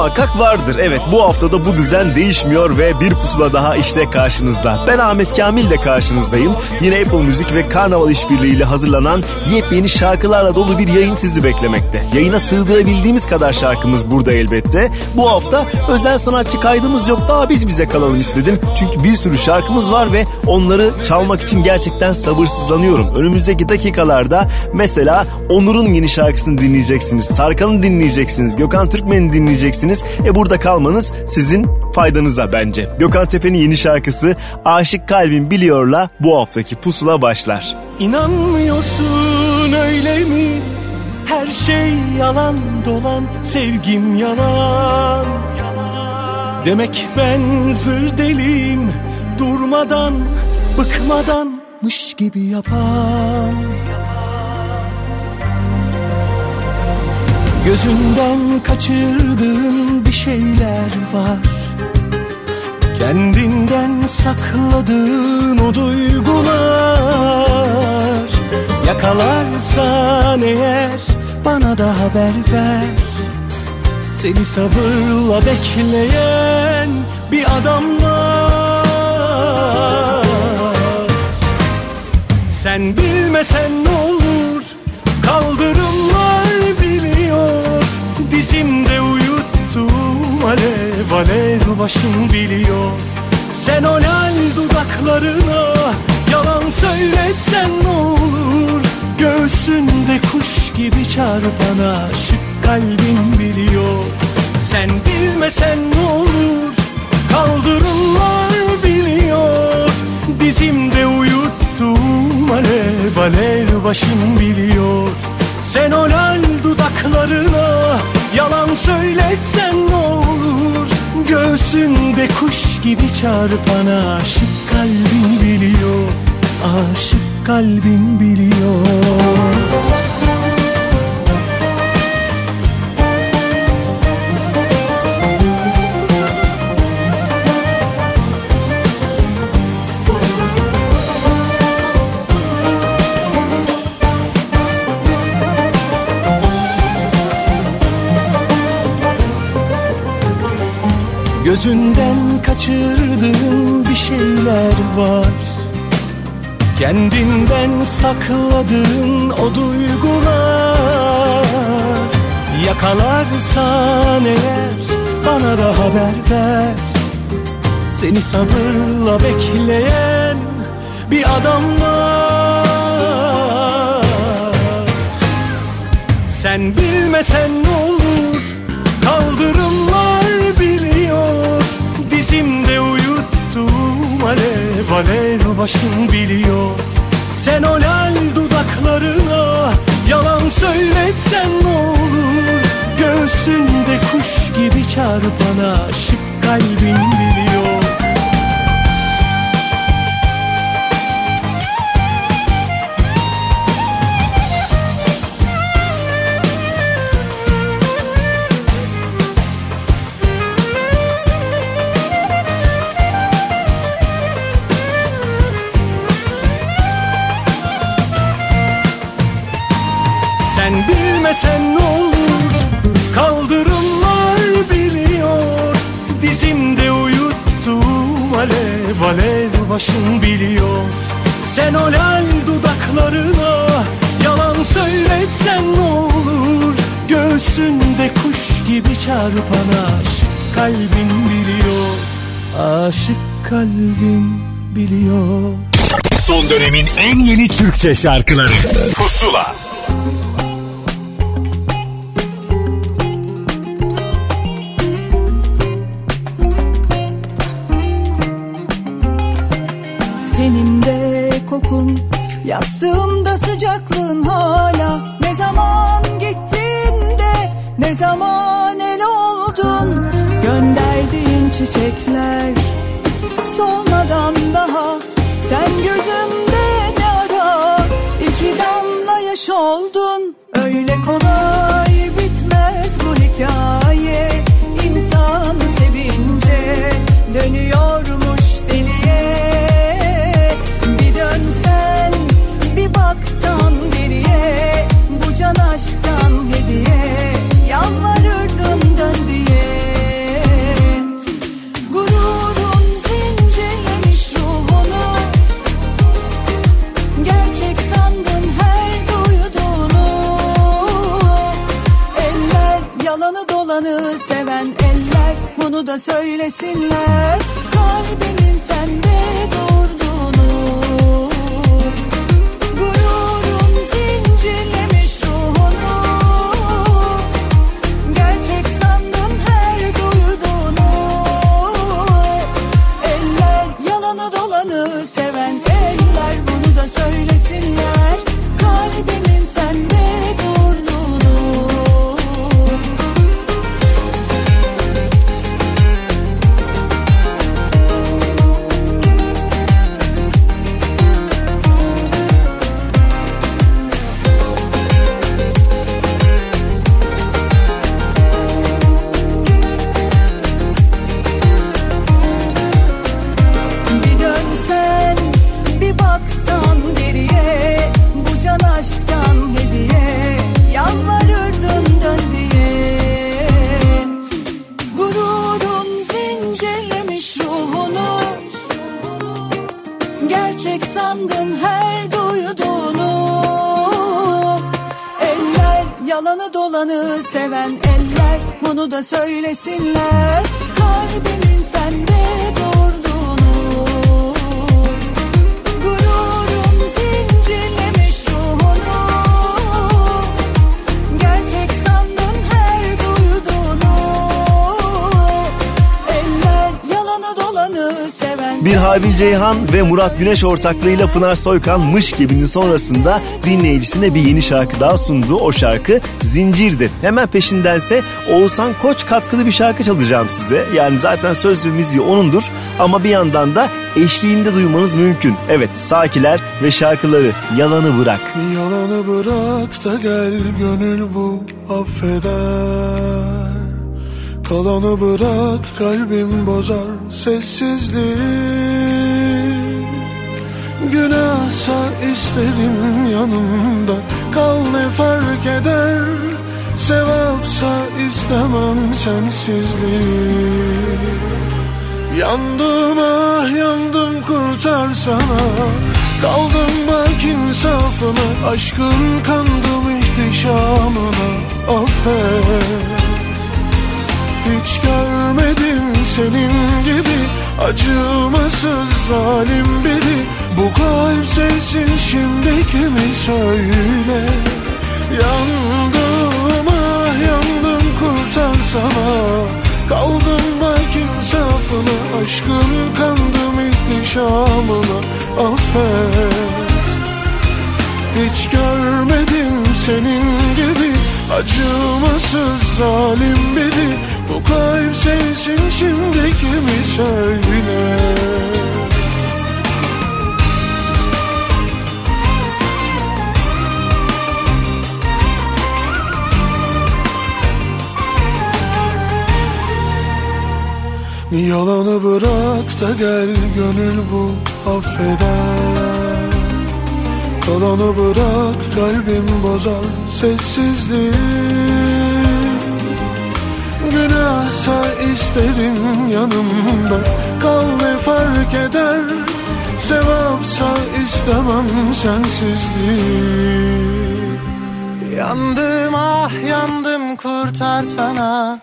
Muhakkak vardır. Evet bu haftada bu düzen değişmiyor ve bir pusula daha işte karşınızda. Ben Ahmet Kamil de karşınızdayım. Yine Apple Müzik ve Karnaval işbirliğiyle hazırlanan yepyeni şarkılarla dolu bir yayın sizi beklemekte. Yayına sığdırabildiğimiz kadar şarkımız burada elbette. Bu hafta özel sanatçı kaydımız yok daha biz bize kalalım istedim. Çünkü bir sürü şarkımız var ve onları çalmak için gerçekten sabırsızlanıyorum. Önümüzdeki dakikalarda mesela Onur'un yeni şarkısını dinleyeceksiniz. Sarkan'ı dinleyeceksiniz. Gökhan Türkmen'i dinleyeceksiniz. E burada kalmanız sizin faydanıza bence. Gökhan Tepe'nin yeni şarkısı Aşık Kalbim Biliyor'la bu haftaki pusula başlar. İnanmıyorsun öyle mi? Her şey yalan dolan sevgim yalan Demek ben zır deliyim durmadan bıkmadanmış gibi yapan Gözünden kaçırdığın bir şeyler var. Kendinden sakladığın o duygular. Yakalarsan eğer bana da haber ver. Seni sabırla bekleyen bir adam var. Sen bilmesen ne olur alev başım biliyor. Sen o lal dudaklarına Yalan söyletsen ne olur? Göğsünde kuş gibi çarpan aşık kalbin biliyor. Sen bilmesen ne olur? Kaldırımlar biliyor. Dizimde uyuttum alev alev başım biliyor. Sen o lal dudaklarına Yalan söyletsen ne olur Göğsünde kuş gibi çarpan aşık kalbin biliyor Aşık kalbin biliyor Gözünden kaçırdığım bir şeyler var. Kendinden sakladığın o duygular Yakalarsan eğer bana da haber ver. Seni sabırla bekleyen bir adam var. Sen bilmesen ne olur alev başım biliyor. Sen o lal dudaklarına yalan söyletsen ne olur? Göğsünde kuş gibi çarpana aşık kalbin biliyor ne olur Kaldırımlar biliyor. Dizimde uyuttum alev alev başım biliyor. Sen o lal dudaklarına Yalan söyletsen ne olur? Göğsünde kuş gibi çarpan aşık kalbin biliyor. Aşık kalbin biliyor. Son dönemin en yeni Türkçe şarkıları. Pusula Güneş ortaklığıyla Pınar Soykan Mış Gibi'nin sonrasında dinleyicisine bir yeni şarkı daha sundu. O şarkı Zincir'di. Hemen peşindense Oğuzhan Koç katkılı bir şarkı çalacağım size. Yani zaten söz ve müziği onundur ama bir yandan da eşliğinde duymanız mümkün. Evet Sakiler ve şarkıları Yalanı Bırak. Yalanı bırak da gel gönül bu affeder Kalanı bırak kalbim bozar sessizliği Günahsa isterim yanımda. Kal ne fark eder? Sevapsa istemem sensizliği. Yandım ah yandım kurtarsana Kaldım bak insafına. Aşkın kandım ihtişamına. Affet Hiç görmedim senin gibi. Acımasız zalim biri Bu kalp sensin şimdi kimi söyle? Yandım ah yandım kurtarsana Kaldım bak insafına aşkın kandım ihtişamına. Affet. Hiç görmedim senin gibi. Acımasız zalim biri. Bu kalp sensin şimdi kimi söyle Yalanı bırak da gel gönül bu affeder. Kalanı bırak kalbim bozar sessizliği Günahsa isterim yanımda Kal ne fark eder. Sevapsa istemem sensizliği Yandım ah yandım kurtarsana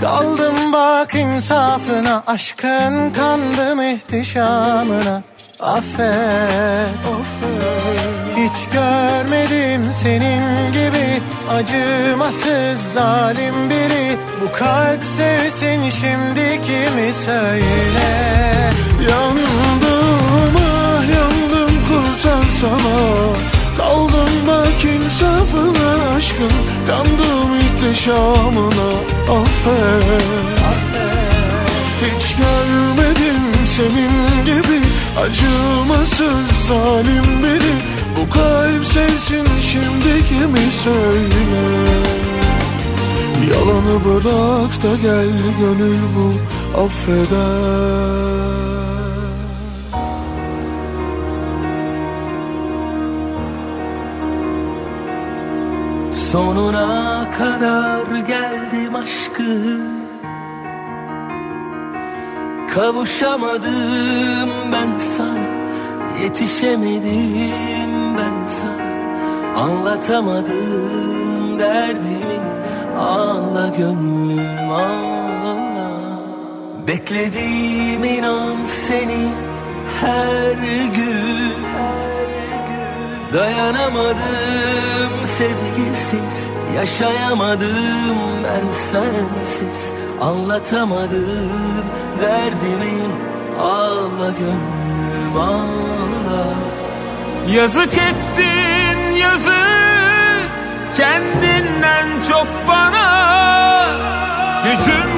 Kaldım bak insafına Aşkın kandım ihtişamına. Affet, Hiç görmedim senin gibi Acımasız zalim biri. Bu kalp sevsin şimdi kimi söyle? Yandım ah yandım kurtarsana Kaldım bak insafına aşkın Kandım ihtişamına affet Hiç görmedim senin gibi Acımasız zalim biri. Bu kalp sevsin şimdi kimi söyle Yalanı bırak da gel gönül bu affeder Sonuna kadar geldim aşkı. Kavuşamadım ben sana Yetişemedim ben sana. Anlatamadım derdimi Ağla gönlüm ağla. Bekledim inan seni her gün. Dayanamadım sevgisiz Yaşayamadım ben sensiz. Anlatamadım derdimi Ağla gönlüm ağla. Yazık ettin yazık Kendinden çok bana. Gücüm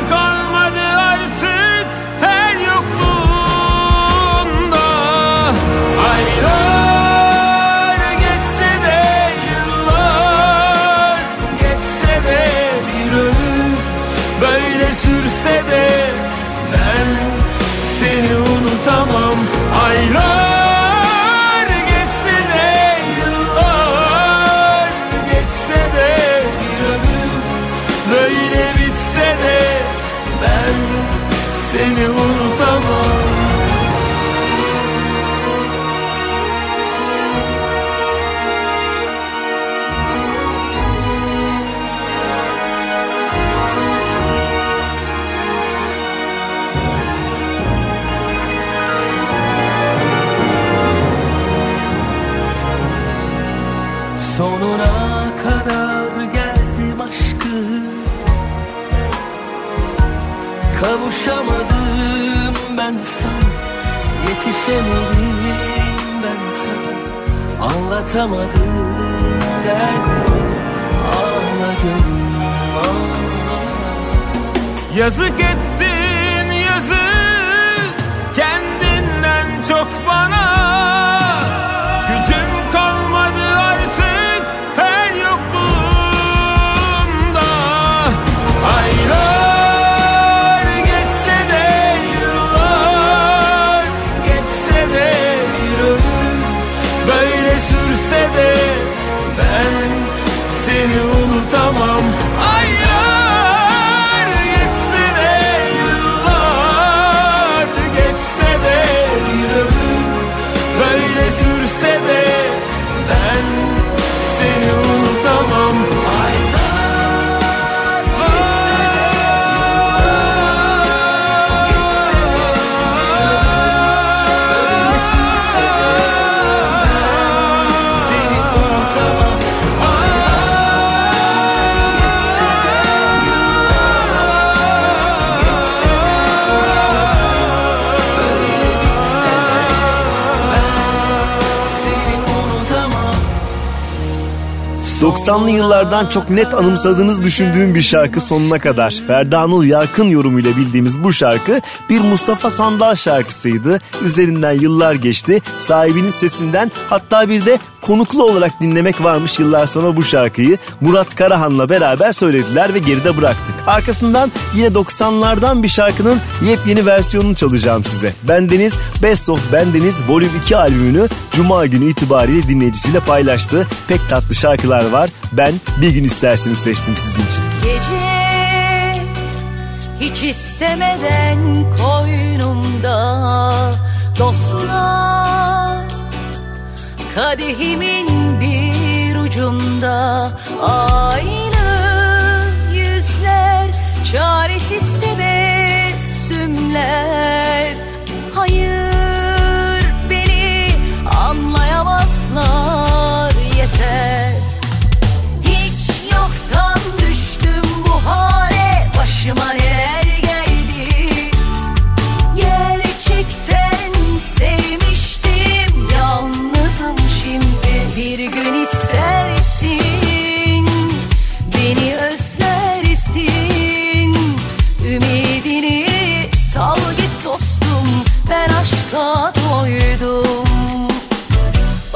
Yetişemedim ben sana. Anlatamadım derdimi Ağla gönlüm ağla Yazık ettin yazık. Kendinden çok bana 90'lı yıllardan çok net anımsadığınızı düşündüğüm bir şarkı sonuna kadar. Ferda Anıl Yarkın yorumuyla bildiğimiz bu şarkı bir Mustafa Sandal şarkısıydı. Üzerinden yıllar geçti. Sahibinin sesinden hatta bir de konuklu olarak dinlemek varmış yıllar sonra bu şarkıyı Murat Karahan'la beraber söylediler ve geride bıraktık. Arkasından yine 90'lardan bir şarkının yepyeni versiyonunu çalacağım size. Bendeniz Best of Bendeniz Volume 2 albümünü Cuma günü itibariyle dinleyicisiyle paylaştı. Pek tatlı şarkılar var. Ben bir gün isterseniz seçtim sizin için. Gece hiç istemeden koynumda dostlar Kadehimin bir ucunda aynı yüzler Çaresiz tebessümler. Hayır beni anlayamazlar yeter. Hiç yoktan düştüm bu hale Başıma neler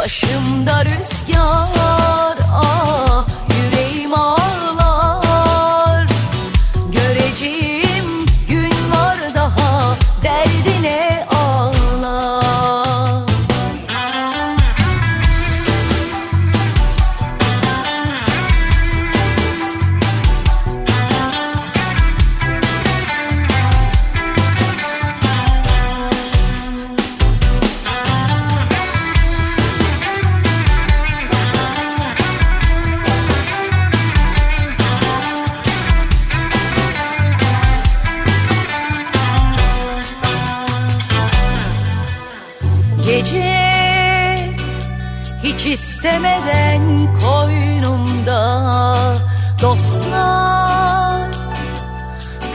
Başımda rüzgar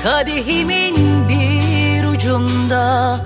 Kadehimin bir ucunda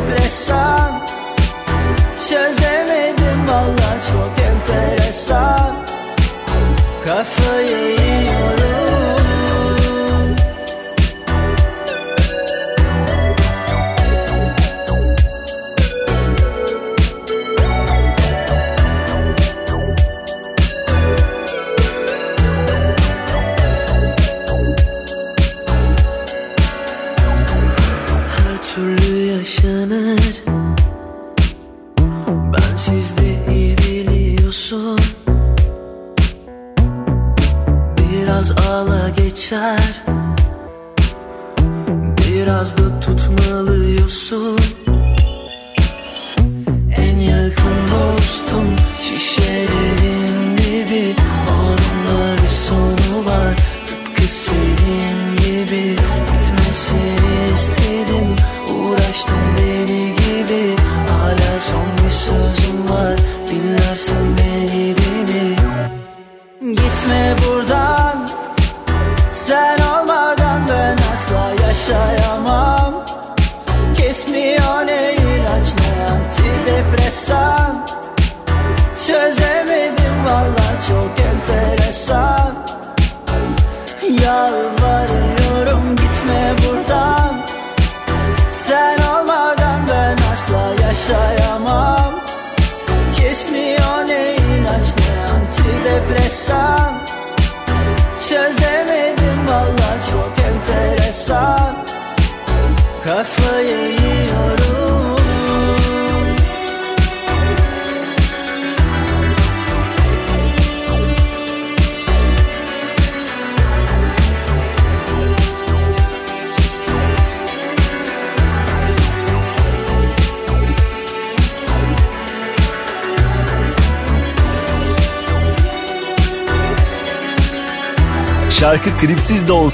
depressão.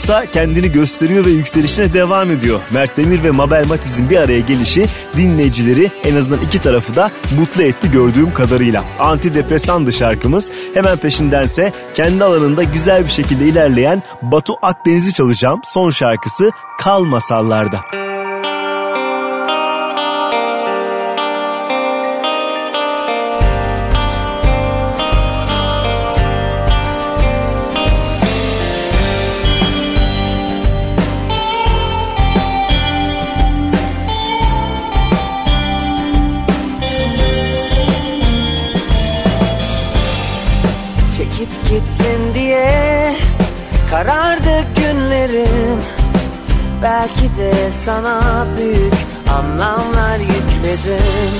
Olsa kendini gösteriyor ve yükselişine devam ediyor. Mert Demir ve Mabel Matiz'in bir araya gelişi dinleyicileri en azından iki tarafı da mutlu etti gördüğüm kadarıyla. Antidepresandı şarkımız. Hemen peşindense kendi alanında güzel bir şekilde ilerleyen Batu Akdeniz'i çalacağım. Son şarkısı Kal Masallarda. Karardı günlerim Belki de sana büyük anlamlar yükledim.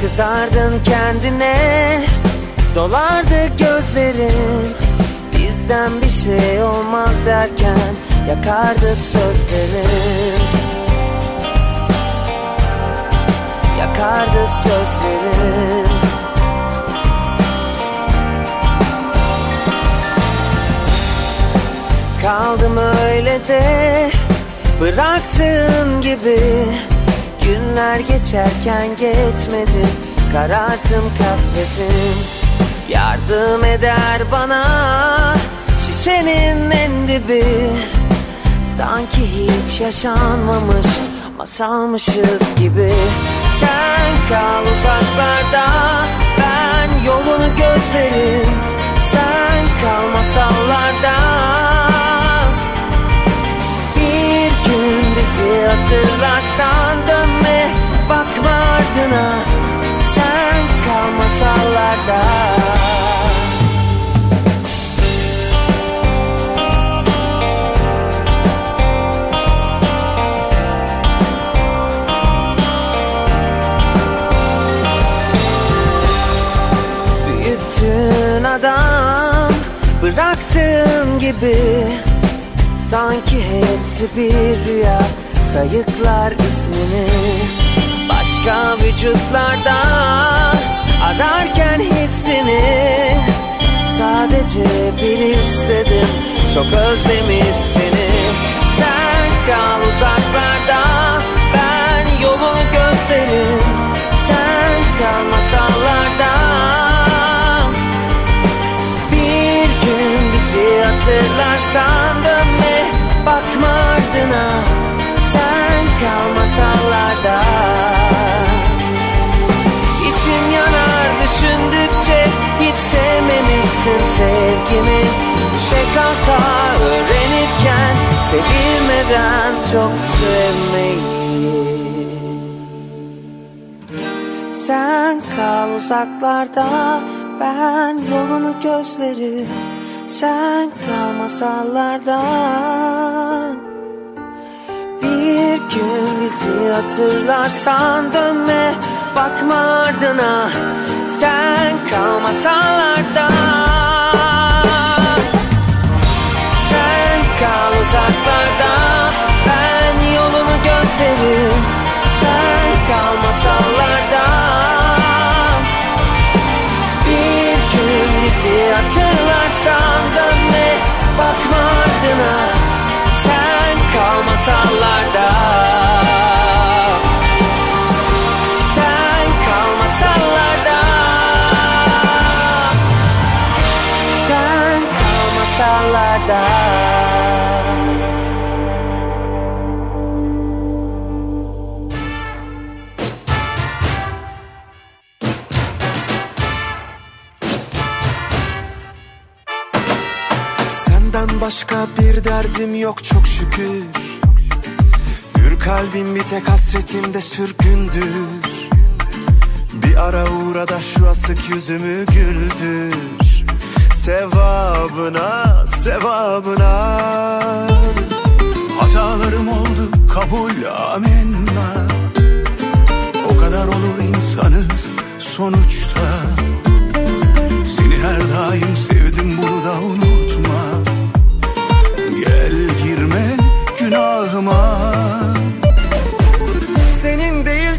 Kızardın kendine dolardı gözlerin Bizden bir şey olmaz derken yakardı sözlerin Yakardı sözlerin Kaldım öylece bıraktığın gibi. Günler geçerken geçmedi Kararttım kasvetim. Yardım eder bana Şişenin en dibi. Sanki hiç yaşanmamış Masalmışız gibi. Sen kal uzaklarda Ben yolunu gözlerim. Sen kal masallarda bizi hatırlarsan dönme Bakma ardına. Sen kal masallarda. Büyüttün adam Bıraktığın gibi. Sanki hepsi bir rüya sayıklar ismini Başka vücutlarda ararken hissini Sadece bir istedim çok özlemişsini. Sen kal uzaklarda ben yolu gözlerim. Sen kal masallarda. Bir gün bizi hatırlarsan dönme bakma ardına kal masallarda İçim yanar düşündükçe Hiç sevmemişsin sevgimi. Düşe kalka öğrenirken Sevilmeden çok sevmeyi. Sen kal uzaklarda Ben yolunu gözlerim. Sen kal masallardan Bir gün bizi hatırlarsan dönme Bakma ardına Sen kal masallarda Sen kal uzaklarda Ben yolunu gözlerim. Sen kal başka bir derdim yok çok şükür. Hür kalbim bir tek hasretinde sürgündür. Bir ara uğra da şu asık yüzümü güldür. Sevabına, sevabına. Hatalarım oldu kabul amenna. O kadar olur insanız sonuçta. Seni her daim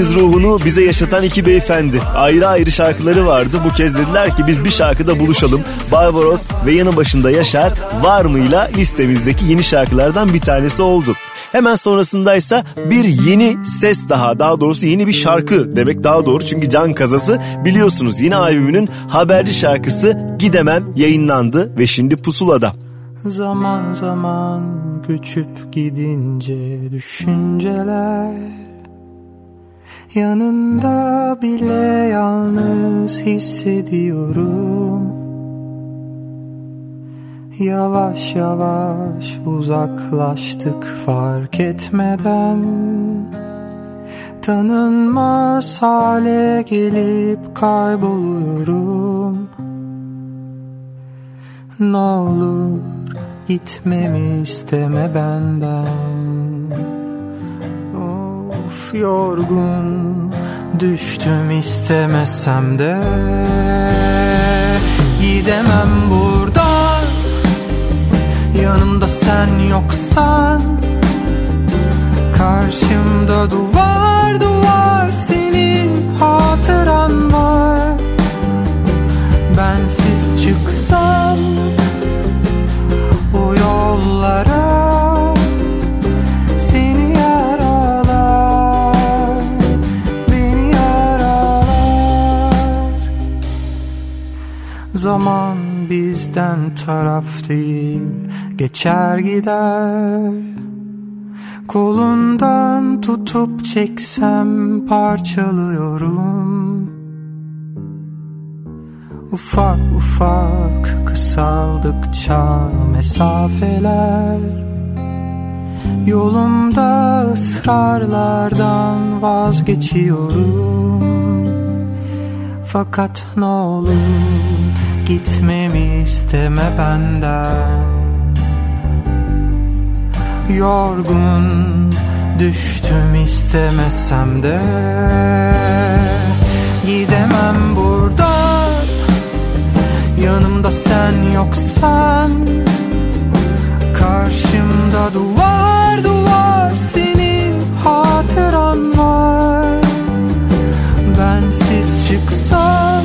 yakar Akdeniz ruhunu bize yaşatan iki beyefendi. Ayrı ayrı şarkıları vardı. Bu kez dediler ki biz bir şarkıda buluşalım. Barbaros ve yanı başında Yaşar var mıyla listemizdeki yeni şarkılardan bir tanesi oldu. Hemen sonrasındaysa bir yeni ses daha daha doğrusu yeni bir şarkı demek daha doğru çünkü Can Kazası biliyorsunuz yeni albümünün haberci şarkısı Gidemem yayınlandı ve şimdi pusulada. Zaman zaman göçüp gidince düşünceler Yanında bile yalnız hissediyorum. Yavaş yavaş uzaklaştık fark etmeden. Tanınmaz hale gelip kayboluyorum. Ne olur gitmemi isteme benden Yorgun düştüm istemesem de. Gidemem buradan Yanımda sen yoksan. Karşımda duvar duvar senin hatıran var. Bensiz çıksam o yollara bizden taraf değil Geçer gider. Kolundan tutup çeksem parçalıyorum. Ufak ufak kısaldıkça mesafeler. Yolumda ısrarlardan vazgeçiyorum. Fakat ne olur gitmemi isteme benden. Yorgun düştüm istemesem de. Gidemem buradan. Yanımda sen yoksan. Karşımda duvar duvar senin hatıran var. Bensiz çıksan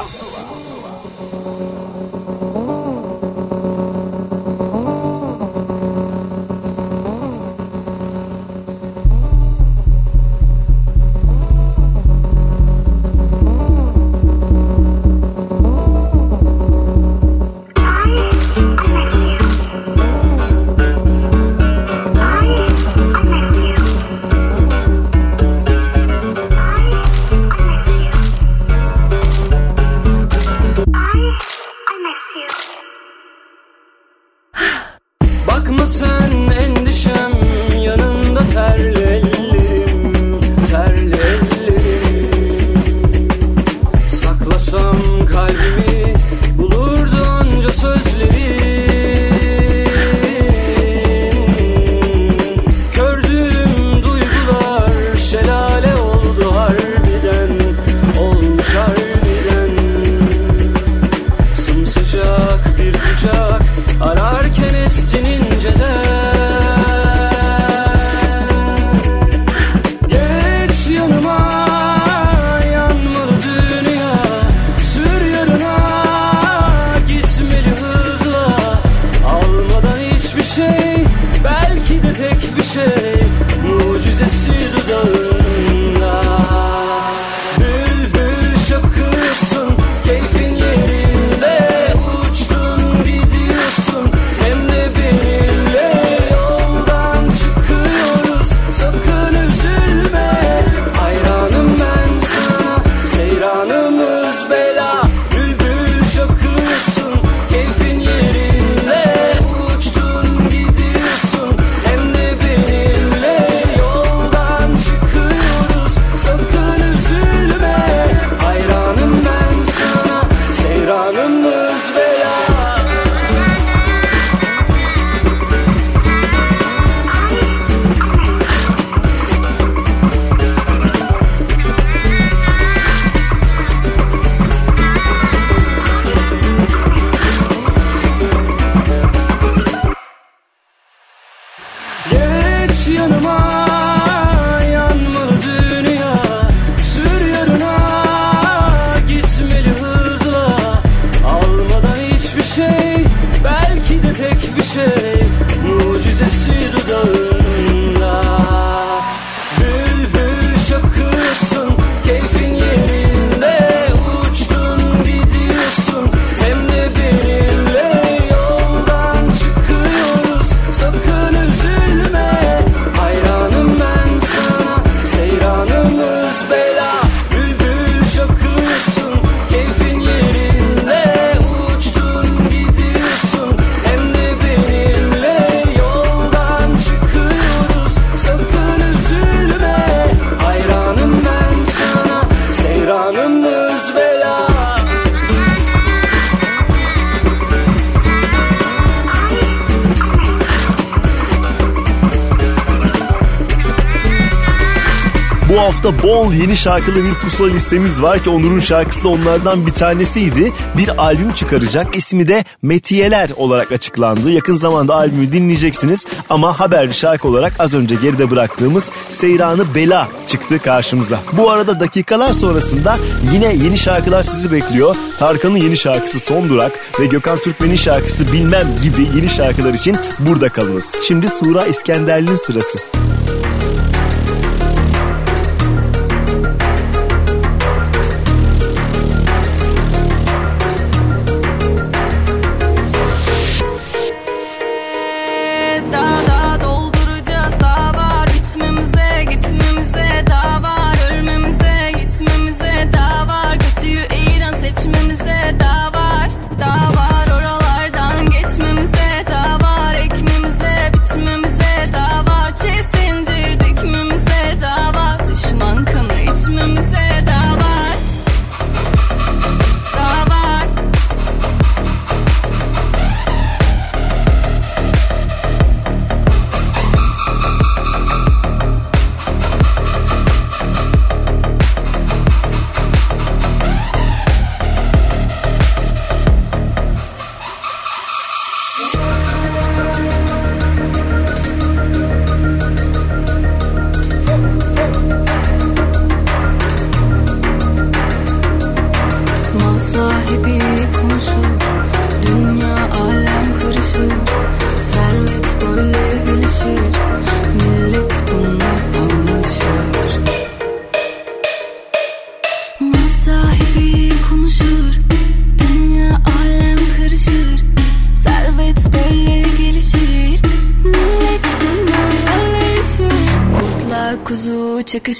hafta bol yeni şarkılı bir pusula listemiz var ki Onur'un şarkısı da onlardan bir tanesiydi. Bir albüm çıkaracak ismi de Metiyeler olarak açıklandı. Yakın zamanda albümü dinleyeceksiniz ama haberli şarkı olarak az önce geride bıraktığımız Seyranı Bela çıktı karşımıza. Bu arada dakikalar sonrasında yine yeni şarkılar sizi bekliyor. Tarkan'ın yeni şarkısı Son Durak ve Gökhan Türkmen'in şarkısı Bilmem gibi yeni şarkılar için burada kalınız. Şimdi Sura İskenderli'nin sırası.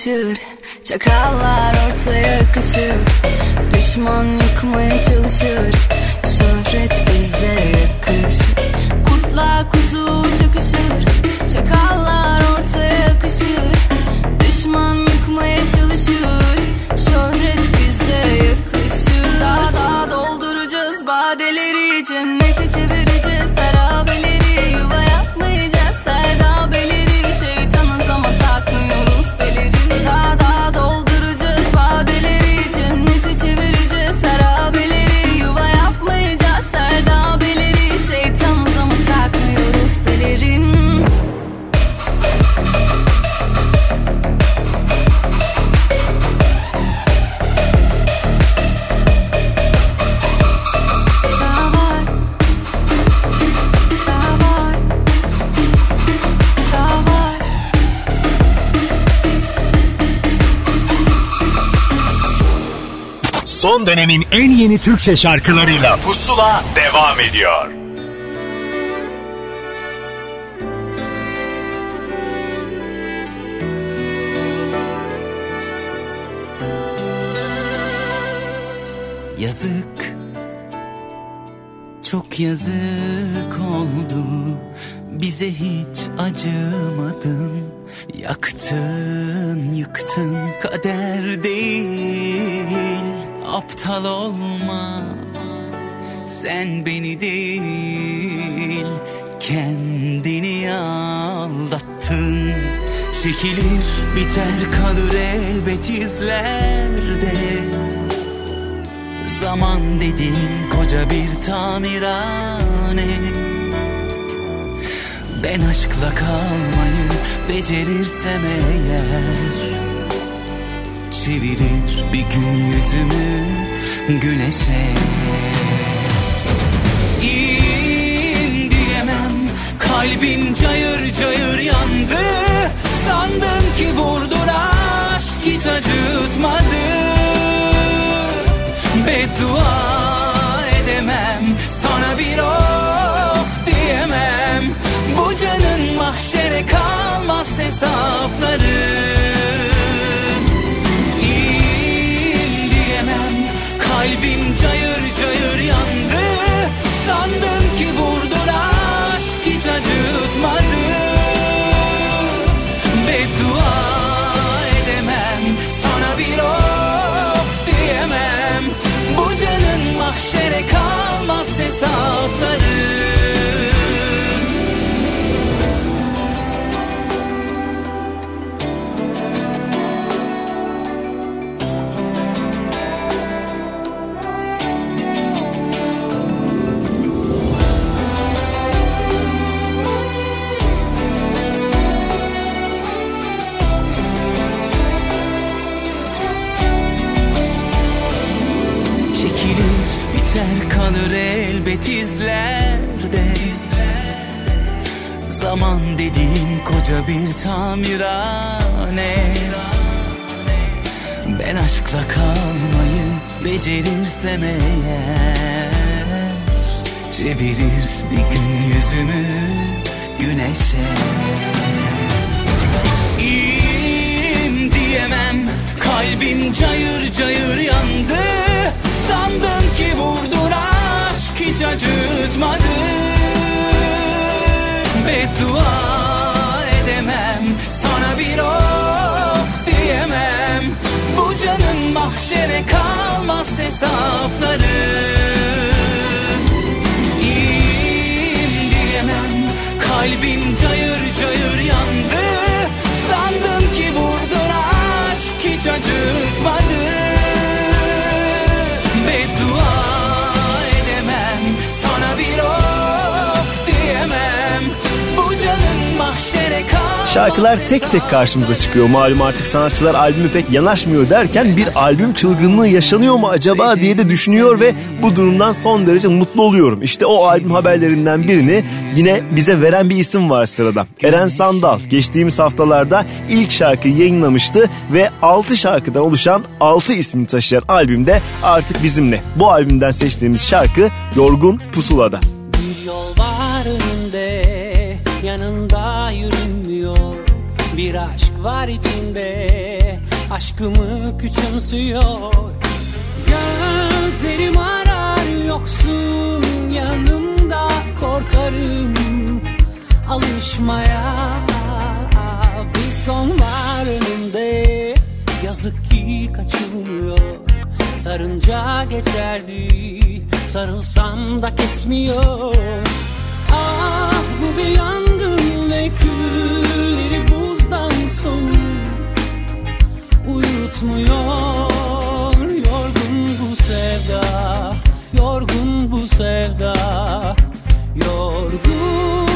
Kuzu çakışır Çakallar ortaya yakışır. Düşman yıkmaya çalışır. Şöhret bize yakışır. Kurtlar kuzu çakışır. Çakallar ortaya yakışır. Düşman yıkmaya çalışır. Şöhret bize yakışır. Daha daha dolduracağız vadeleri Cennete çevireceğiz harabeleri Yuva yapmayacağız serdabeleri Şeytanız ama takmıyoruz pelerini Son dönemin en yeni Türkçe şarkılarıyla. Pusula devam ediyor. Yazık. Çok yazık oldu. Bize hiç acımadın. Yaktın yıktın. Kader değil Aptal olma. Sen beni değil Kendini aldattın. Çekilir biter kalır elbet izlerde. Zaman dediğin koca bir tamirhane. Ben aşkla kalmayı becerirsem eğer Çevirir bir gün yüzümü güneşe. İn diyemem kalbim cayır cayır yandı. Sandın ki vurdun aşk hiç acıtmadı. Beddua edemem Sana bir of diyemem. Bu canın mahşere kalmaz hesapları Kalbim cayır cayır yandı. Sandın ki vurdun aşk hiç acıtmadı. Beddua edemem Sana bir of diyemem. Bu canın mahşere kalmaz hesapları elbet izlerde Zaman dediğin koca bir tamirhane. Ben aşkla kalmayı becerirsem eğer Çevirir bir gün yüzümü güneşe. İyiyim diyemem Kalbim cayır cayır yandı. Sandım ki vurdun hiç acıtmadı Beddua edemem Sana bir of diyemem. Bu canın mahşere kalmaz hesapları. İyiyim diyemem Kalbim cayır cayır yandı. Sandım ki vurdun aşk hiç acıtmadı Şarkılar tek tek karşımıza çıkıyor. Malum artık sanatçılar albümü pek yanaşmıyor derken bir albüm çılgınlığı yaşanıyor mu acaba diye de düşünüyor ve bu durumdan son derece mutlu oluyorum. İşte o albüm haberlerinden birini yine bize veren bir isim var sırada. Eren Sandal geçtiğimiz haftalarda ilk şarkıyı yayınlamıştı ve 6 şarkıdan oluşan 6 ismini taşıyan albümde artık bizimle. Bu albümden seçtiğimiz şarkı Yorgun Pusula'da. Var içinde. Aşkımı küçümsüyor. Gözlerim arar yoksun yanımda korkarım. Alışmaya Bir son var önümde. Yazık ki kaçılmıyor. Sarınca geçerdi sarılsam da kesmiyor. Ah bu bir yangın ve külleri buzdan soğuk Uyutmuyor. Yorgun bu sevda Yorgun bu sevda Yorgun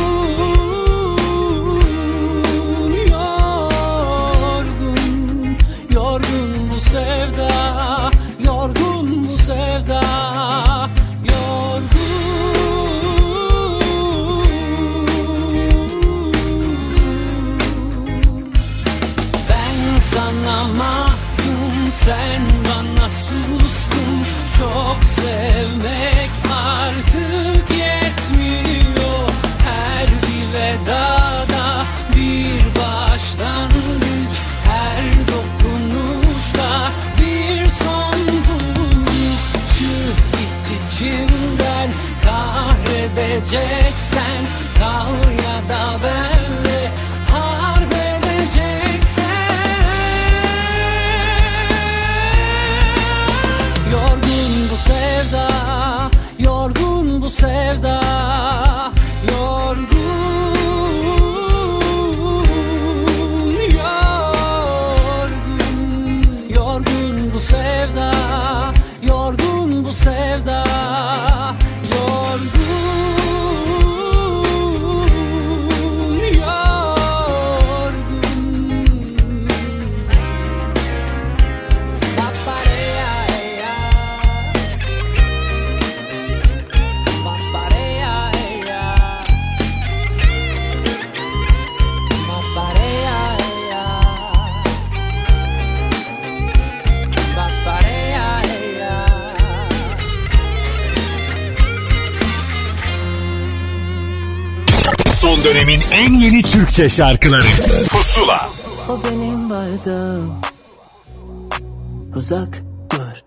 Türkçe şarkıları. Pusula. O benim bardağım. Uzak dur.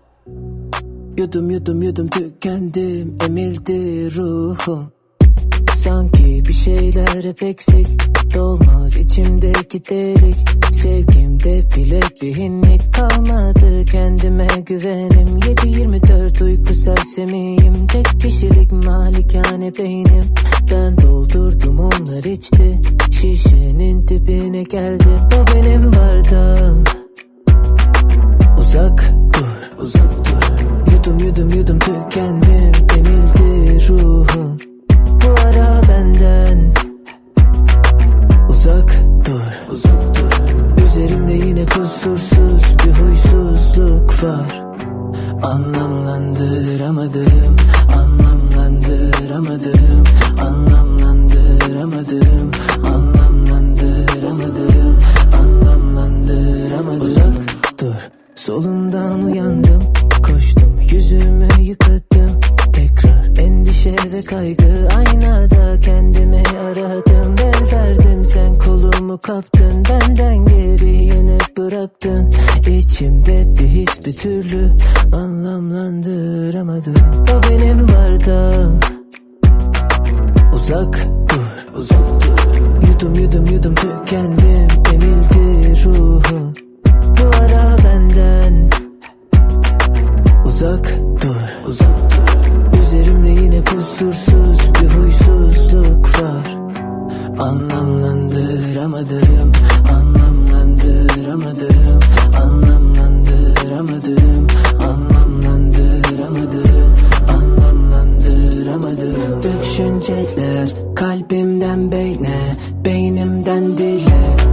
Yudum yudum yudum tükendim. Emildi ruhum Sanki bir şeyler hep eksik. Dolmaz içimdeki delik. Sevgimde bile bir hinlik kalmadı. Kendime güvenim. 7-24 uyku sersemiyim. Tek kişilik malikane beynim. Ben doldurdum onlar içti. Şişenin dibine geldim O benim bardağım Uzak dur, uzak dur. Yudum yudum yudum tükendim. Emildi ruhum. Bu benden Uzak dur, uzak dur. Üzerimde yine kusursuz bir huysuzluk var. Anlamlandıramadım, Anlamlandıramadım Anlamlandıramadım Anlamlandıramadım Anlamlandıramadım Uzak dur. Solumdan uyandım endişe kaygı Aynada kendimi aradım Benzerdim. Sen kolumu kaptın Benden geri yine bıraktın. İçimde bir his bir türlü Anlamlandıramadım. O benim bardağım Uzak dur uzak dur. Yudum yudum yudum tükendim Emildi ruhum. Bu ara benden. Uzak dur uzak dur Yine kusursuz bir huysuzluk var. Anlamlandıramadım Anlamlandıramadım Anlamlandıramadım Anlamlandıramadım Anlamlandıramadım. Düşünceler kalbimden beyne Beynimden dile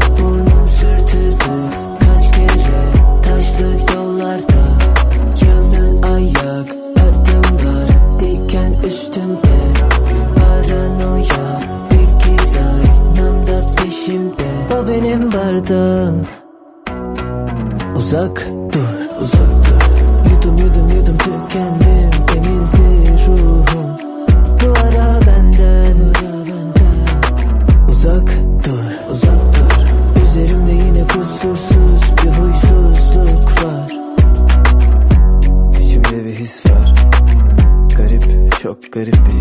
bardağım Uzak dur. Uzak dur. Yudum yudum yudum tükendim. Emildi ruhum. Bu ara benden. Uzak dur uzak dur. Üzerimde yine kusursuz bir huysuzluk var. İçimde bir his var. Garip çok garip bir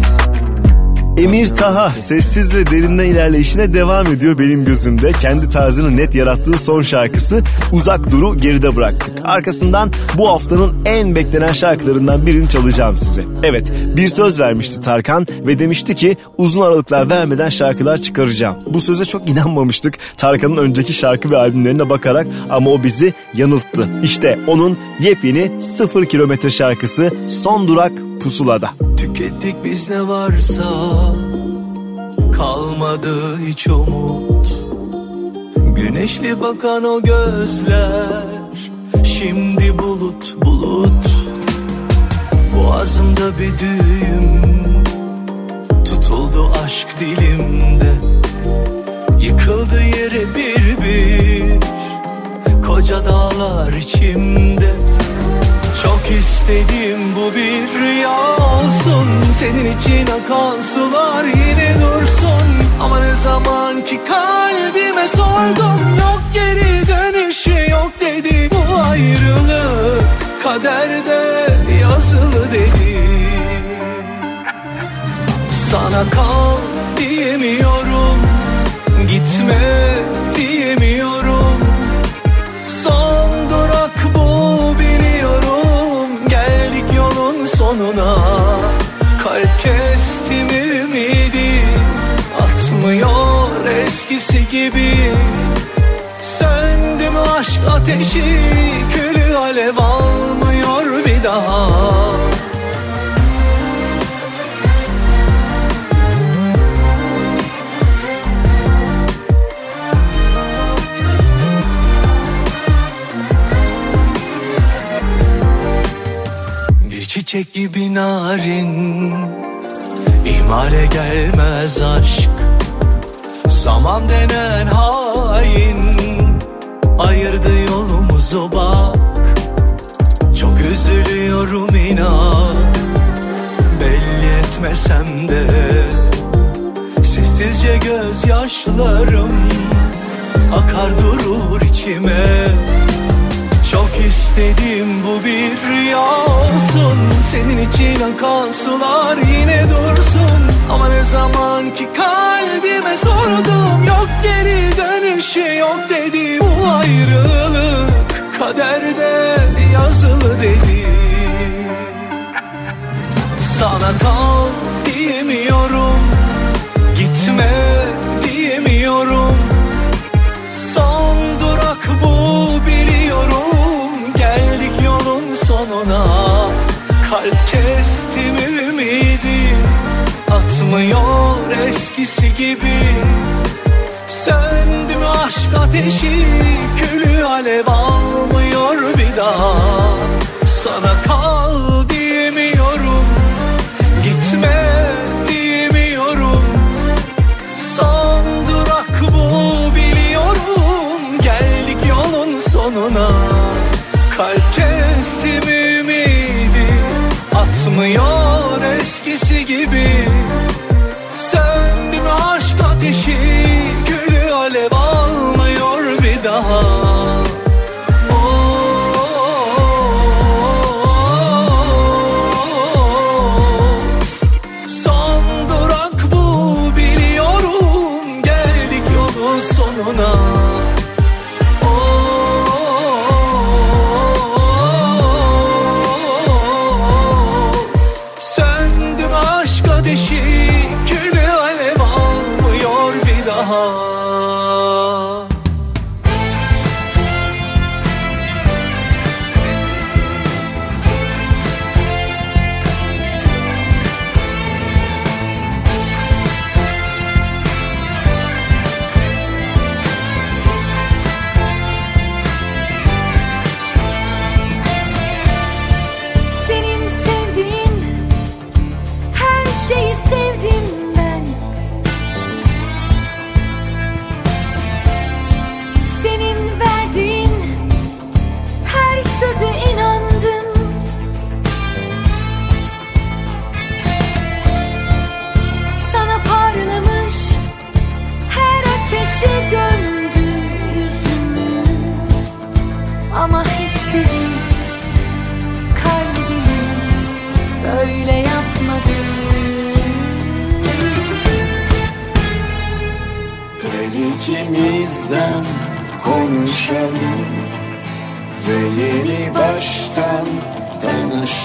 Emir Taha sessiz ve derinden ilerleyişine devam ediyor benim gözümde. Kendi tarzını net yarattığı son şarkısı Uzak Dur'u geride bıraktık. Arkasından bu haftanın en beklenen şarkılarından birini çalacağım size. Evet bir söz vermişti Tarkan ve demişti ki uzun aralıklar vermeden şarkılar çıkaracağım. Bu söze çok inanmamıştık Tarkan'ın önceki şarkı ve albümlerine bakarak ama o bizi yanılttı. İşte onun yepyeni sıfır kilometre şarkısı Son Durak Pusula'da. Tükettik biz ne varsa. Kalmadı hiç umut. Güneşli bakan o gözler. Şimdi bulut bulut. Boğazımda bir düğüm. Tutuldu aşk dilimde. Yıkıldı yere bir bir. Koca dağlar içimde çok istedim bu bir rüya olsun. Senin için akan sular yine dursun. Ama ne zaman ki kalbime sordum Yok geri dönüşü yok dedi. Bu ayrılık kaderde yazılı dedi. Sana kal diyemiyorum Gitme diyemiyorum sonuna Kalp kestim ümidi? Atmıyor eskisi gibi. Söndü mü aşk ateşi? Külü alev almıyor bir daha çiçek gibi narin. İhmale gelmez aşk. Zaman denen hain. Ayırdı yolumuzu bak. Çok üzülüyorum inan. Belli etmesem de Sessizce gözyaşlarım Akar durur içime çok istedim bu bir rüya olsun. Senin için akan sular yine dursun. Ama ne zaman ki kalbime sordum Yok geri dönüşü yok dedi Bu ayrılık. Kaderde yazılı dedi. Sana kal diyemiyorum eskisi gibi Söndü mü aşk ateşi Külü alev almıyor bir daha. Sana kal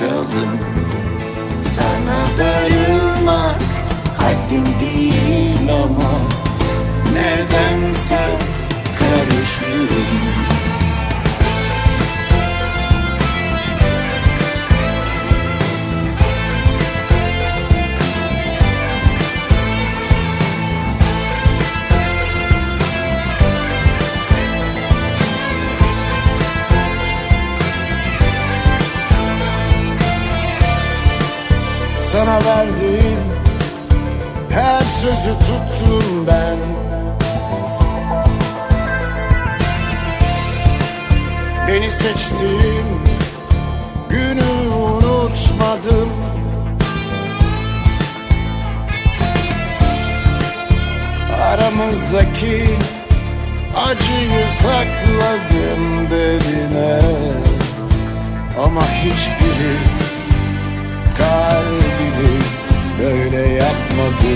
tanışalım Sana darılmak haddim değil ama Nedense Sana verdiğim her sözü tuttum ben. Beni seçtiğin günü unutmadım. Aramızdaki acıyı sakladım derine. Ama hiçbiri kalbimi böyle yapmadı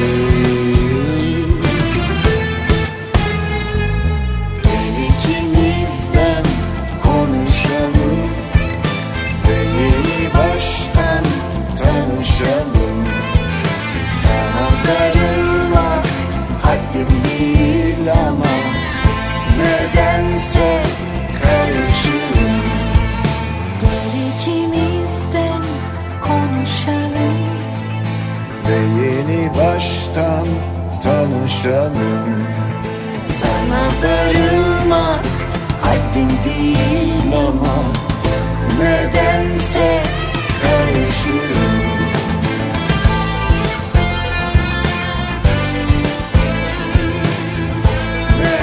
tanışalım Sana darılmak haddim değil ama Nedense karışırım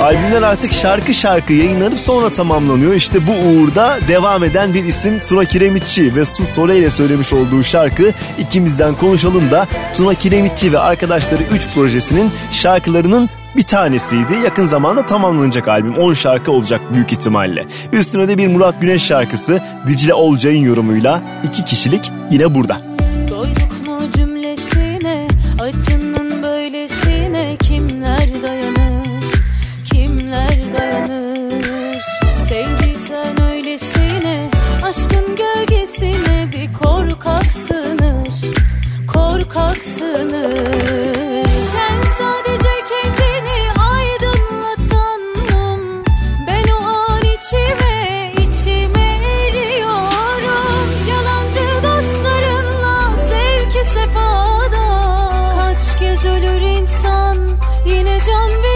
Albümler artık şarkı şarkı yayınlanıp sonra tamamlanıyor. İşte bu uğurda devam eden bir isim Tuna Kiremitçi ve Su Sole ile söylemiş olduğu şarkı ikimizden konuşalım da Tuna Kiremitçi ve arkadaşları 3 projesinin şarkılarının bir tanesiydi. Yakın zamanda tamamlanacak albüm. 10 şarkı olacak büyük ihtimalle. Üstüne de bir Murat Güneş şarkısı Dicle Olcay'ın yorumuyla iki kişilik yine burada. Can veriyorum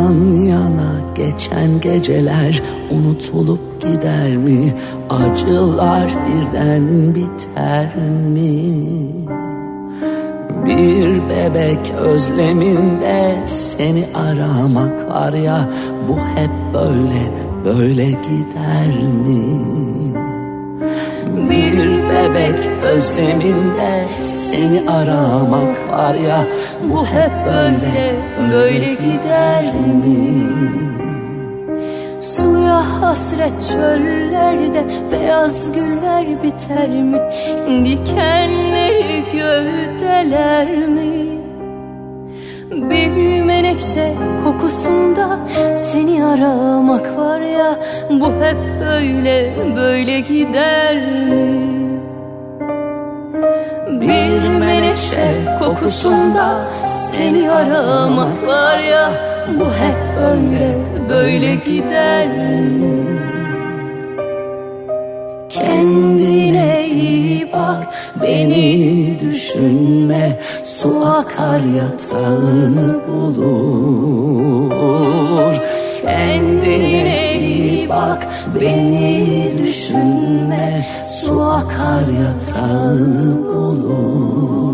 Yan yana geçen geceler unutulup gider mi? Acılar birden biter mi? Bir bebek özleminde seni aramak var ya Bu hep böyle böyle gider mi? Bir bebek özleminde seni aramak var ya Bu hep böyle böyle gider mi? Suya hasret çöllerde beyaz güller biter mi? Dikenleri gövdeler mi? Bir menekşe kokusunda seni aramak var ya Bu hep böyle böyle gider mi? Bir menekşe kokusunda seni aramak var ya Bu hep böyle böyle gider? Kendine iyi bak beni düşünme Su akar yatağını bulur Kendine bak beni düşünme. Su akar yatağını bulur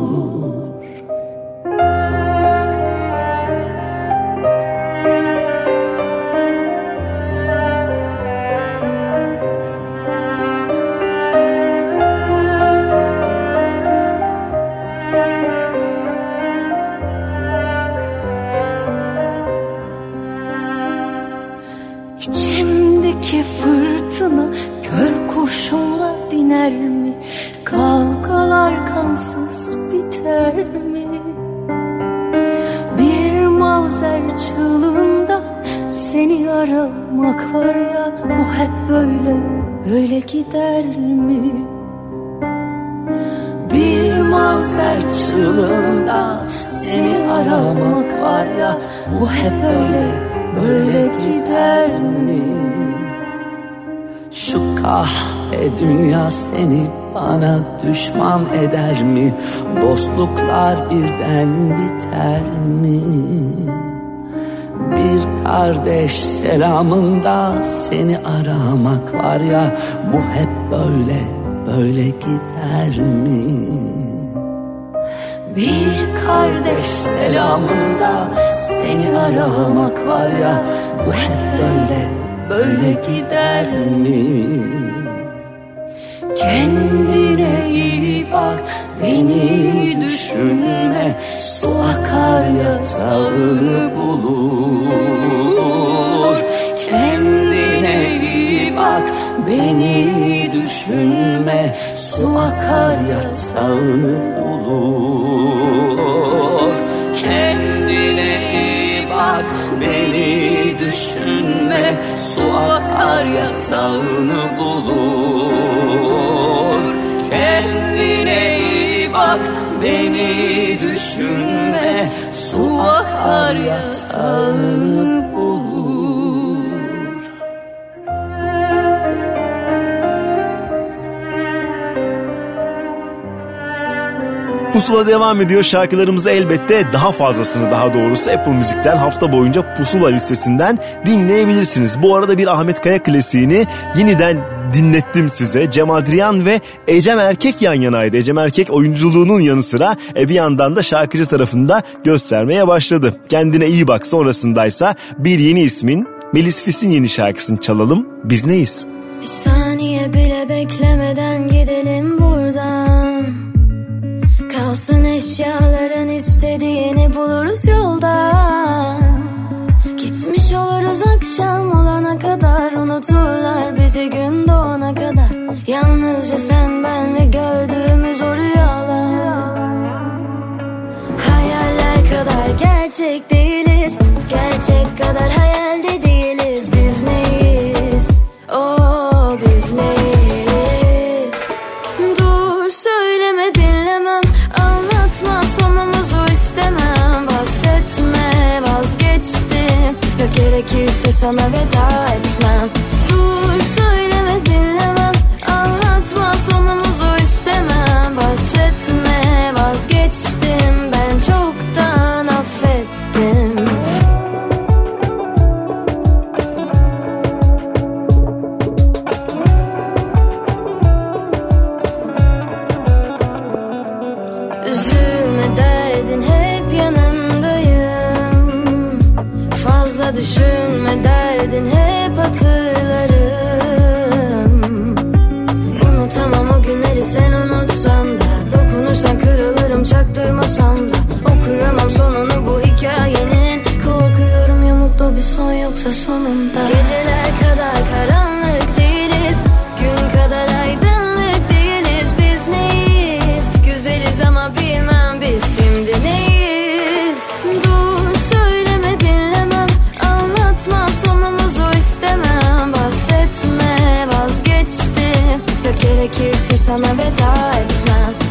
seni aramak var ya Bu hep böyle böyle gider mi? Bir mavzer çığlığında seni aramak var ya Bu hep böyle böyle gider mi? Şu kahpe dünya seni bana düşman eder mi? Dostluklar birden biter mi? Bir kardeş selamında seni aramak var ya Bu hep böyle böyle gider mi? Bir kardeş selamında seni aramak var ya Bu hep böyle böyle gider mi? Kendine iyi bak beni düşünme Su akar yatağını bulur. Kendine iyi bak beni düşünme Su akar yatağını bulur. Kendine iyi bak beni düşünme Su akar yatağını bulur beni düşünme Su akar yatağını bulur Pusula devam ediyor. Şarkılarımızı elbette daha fazlasını daha doğrusu Apple Müzik'ten hafta boyunca Pusula listesinden dinleyebilirsiniz. Bu arada bir Ahmet Kaya klasiğini yeniden dinlettim size. Cem Adrian ve Ecem Erkek yan yanaydı. Ecem Erkek oyunculuğunun yanı sıra e, bir yandan da şarkıcı tarafında göstermeye başladı. Kendine iyi bak sonrasındaysa bir yeni ismin Melis Fis'in yeni şarkısını çalalım. Biz neyiz? Bir saniye bile beklemeden gidelim buradan Kalsın eşyaların istediğini buluruz yolda Gitmiş oluruz akşam olana kadar Unuturlar bizi gün doğana kadar. Yalnızca sen ben ve gördüğümüz o rüyalar. Hayaller kadar gerçek değiliz Gerçek kadar hayalde gerekirse sana veda etmem. Dur söyleme dinlemem. Anlatma sonumuzu istemem. Bahsetme vazgeçtim yoksa sonunda. Geceler kadar karanlık değiliz. Gün kadar aydınlık değiliz. Biz neyiz? Güzeliz ama bilmem biz şimdi neyiz? Dur söyleme dinlemem Anlatma sonumuzu istemem. Bahsetme vazgeçtim. Ya gerekirse sana veda etmem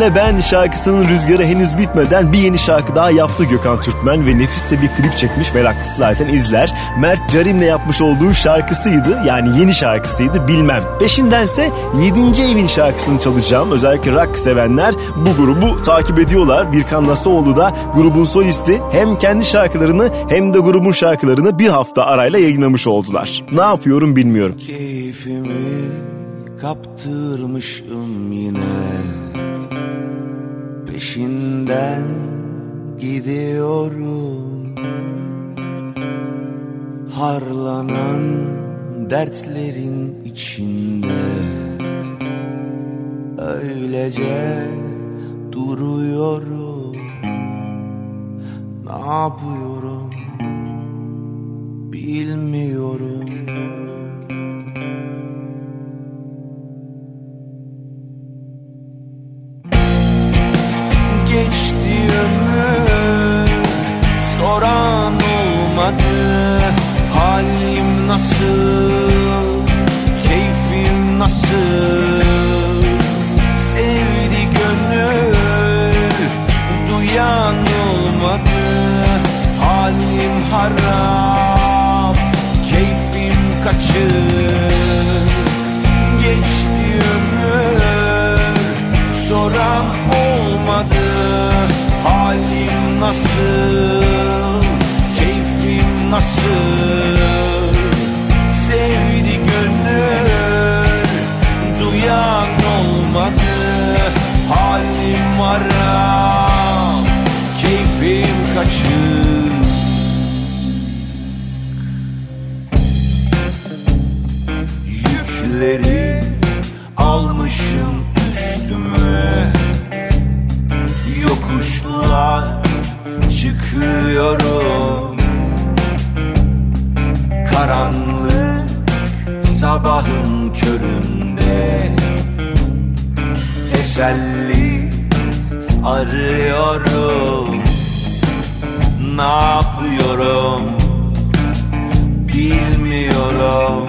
Seninle Ben şarkısının rüzgarı henüz bitmeden bir yeni şarkı daha yaptı Gökhan Türkmen ve nefis de bir klip çekmiş meraklısı zaten izler. Mert Carim'le yapmış olduğu şarkısıydı yani yeni şarkısıydı bilmem. Peşindense 7. evin şarkısını çalacağım. Özellikle rock sevenler bu grubu takip ediyorlar. Birkan Nasoğlu da grubun solisti hem kendi şarkılarını hem de grubun şarkılarını bir hafta arayla yayınlamış oldular. Ne yapıyorum bilmiyorum. Keyfimi kaptırmışım yine Peşinden gidiyorum. Harlanan dertlerin içinde Öylece duruyorum. Ne yapıyorum bilmiyorum olmadı Halim nasıl, keyfim nasıl? Sevdi gönül duyan olmadı. Halim harap, keyfim kaçır. Geçti ömür soran olmadı. Halim nasıl, nasıl? Sevdi gönül duyan olmadı. Halim harap, keyfim kaçır Yükleri almışım üstüme. Yokuşlar çıkıyorum Karanlık sabahın köründe. Teselli arıyorum Ne yapıyorum bilmiyorum.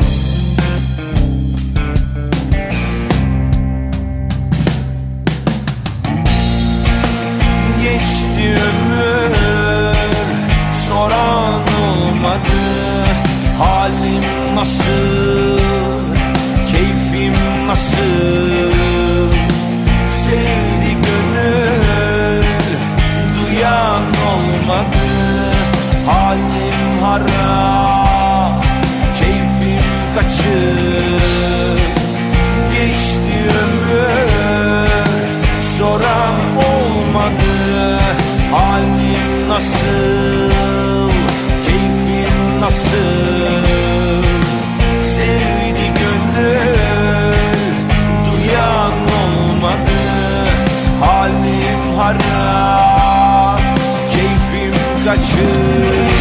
Geçti ömür soran olmadı Halim nasıl, keyfim nasıl? Sevdi gönül duyan olmadı. Halim harap, keyfim kaçır nasıl Sevdi duyan olmadı Halim harap, keyfim kaçır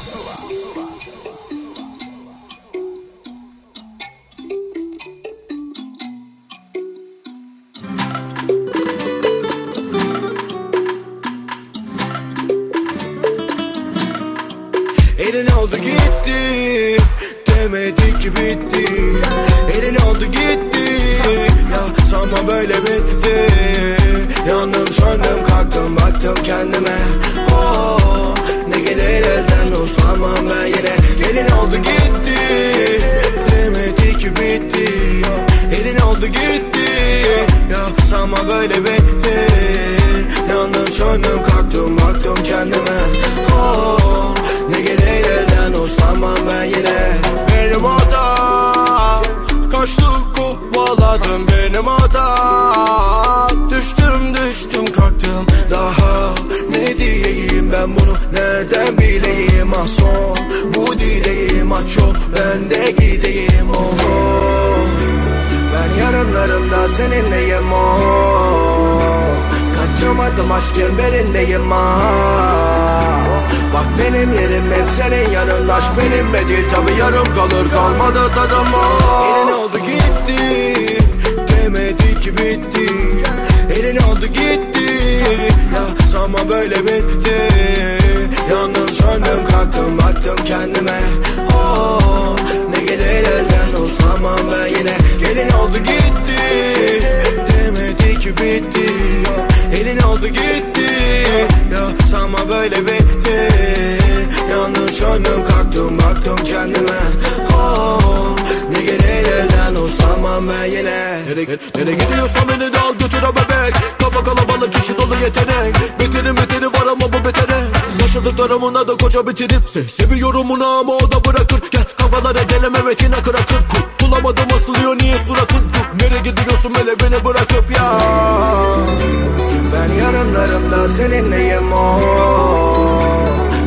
gitti Ya sanma böyle bitti. Yandım söndüm kalktım baktım kendime. Oh, Ne gelir elden uslanmam ben yine. Gelin oldu gitti. Demedi ki bitti. Elin oldu gitti. Ya sanma böyle bitti. Yandım söndüm kalktım baktım kendime uslanmam ben yine. Nereye, nereye gidiyorsan beni de al götür o bebek. Kafa kalabalık kişi dolu yetenek. Beterin beteri var ama bu betere. Yaşadıklarımına da koca bitirip se. Seviyorum bunu ama o da bırakır. Gel kafalara deneme metine kırakır. Bulamadım asılıyor niye suratın Nereye gidiyorsun hele beni bırakıp ya? Ben yarınlarımda seninleyim oh.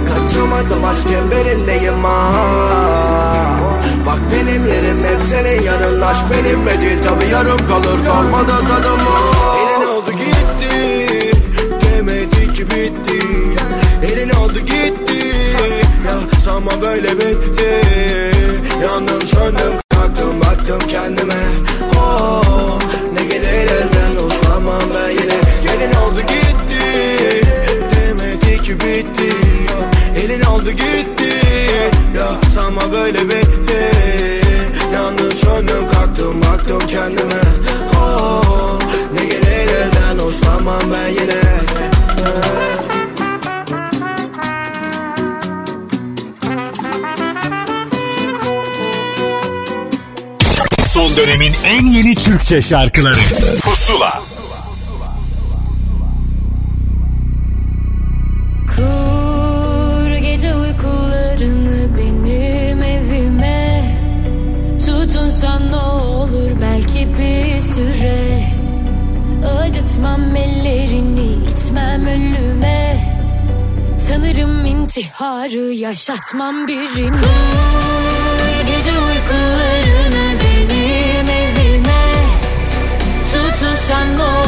Kaçamadım aşk çemberindeyim ah. Bak benim yerim hep senin yanın. Aşk benimle değil tabi yarım kalır. Kalmadı tadım oh. Elin oldu gitti Demedi ki bitti. Elin oldu gitti Ya sanma böyle bitti. Yandım söndüm kalktım baktım kendime. Oh, Ne gelir elden uslanmam ben yine. Gelin oldu gitti Demedi ki bitti. Elin oldu gitti Ya sanma böyle bitti kendime. Oh, Ne gelir elden uslanmam ben yine. Son dönemin en yeni Türkçe şarkıları yaşatmam birine Kur gece uykularını benim evime Tutunsan ne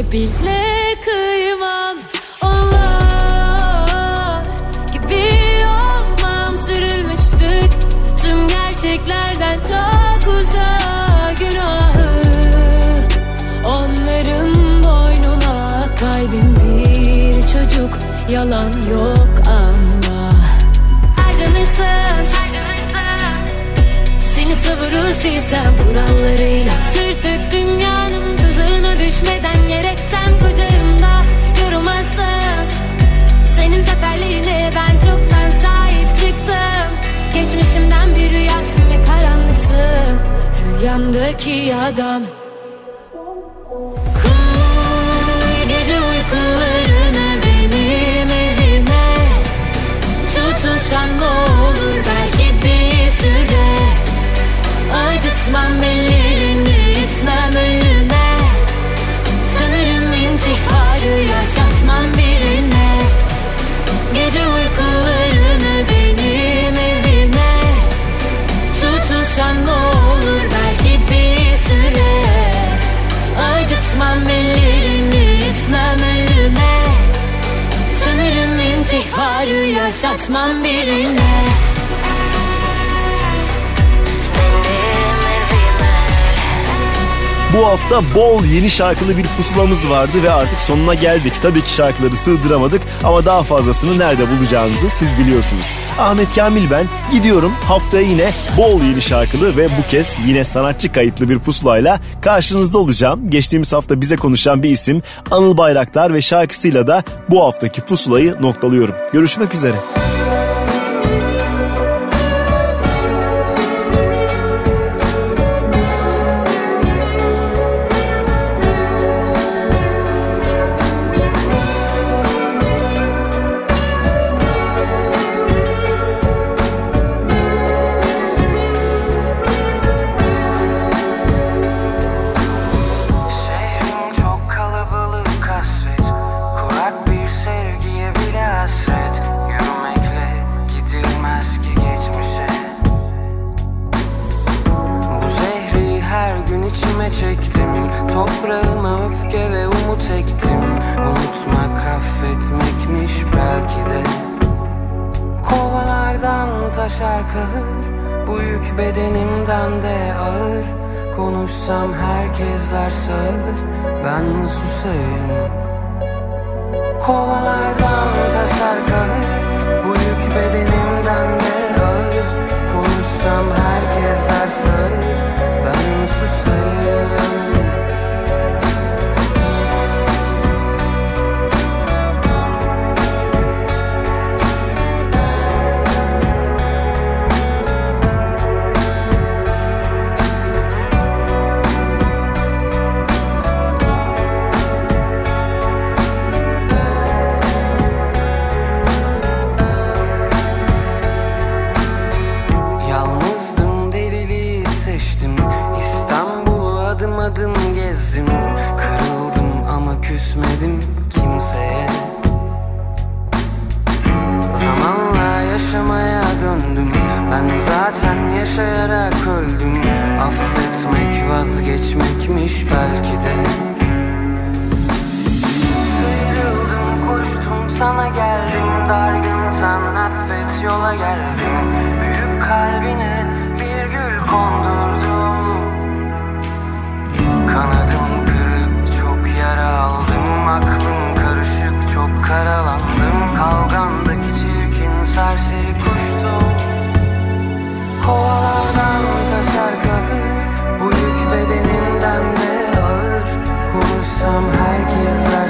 Bile kıymam Onlar gibi olmam. Sürülmüştük Tüm gerçeklerden çok uzak günahı. Onların boynuna kalbim bir çocuk Yalan yok anla harcanırsın Seni savurur silsem kurallarıyla. Sürtük dünyanın tuzağına düşmeden Rüyamdaki adam yaşatmam birine Bu hafta bol yeni şarkılı bir pusulamız vardı ve artık sonuna geldik. Tabii ki şarkıları sığdıramadık ama daha fazlasını nerede bulacağınızı siz biliyorsunuz. Ahmet Kamil ben gidiyorum haftaya yine bol yeni şarkılı ve bu kez yine sanatçı kayıtlı bir pusulayla karşınızda olacağım. Geçtiğimiz hafta bize konuşan bir isim Anıl Bayraktar ve şarkısıyla da bu haftaki pusulayı noktalıyorum. Görüşmek üzere. Taşar kahır Bu yük bedenimden de ağır. Konuşsam herkesler sağır. Ben susayım. Kovalardan taşar kahır Bu yük bedenimden de ağır. Konuşsam herkesler sağır. Ben susayım yaşayarak öldüm. Affetmek vazgeçmekmiş belki de. Sıyrıldım koştum sana geldim. Dargınsan affet yola geldim. Büyük kalbine bir gül kondurdum. Kanadım kırık çok yara aldım. Aklım karışık çok karalandım. Kavgandaki çirkin serseri Kovalardan taşar kahır Bu yük bedenimden de ağır. Konuşsam herkesler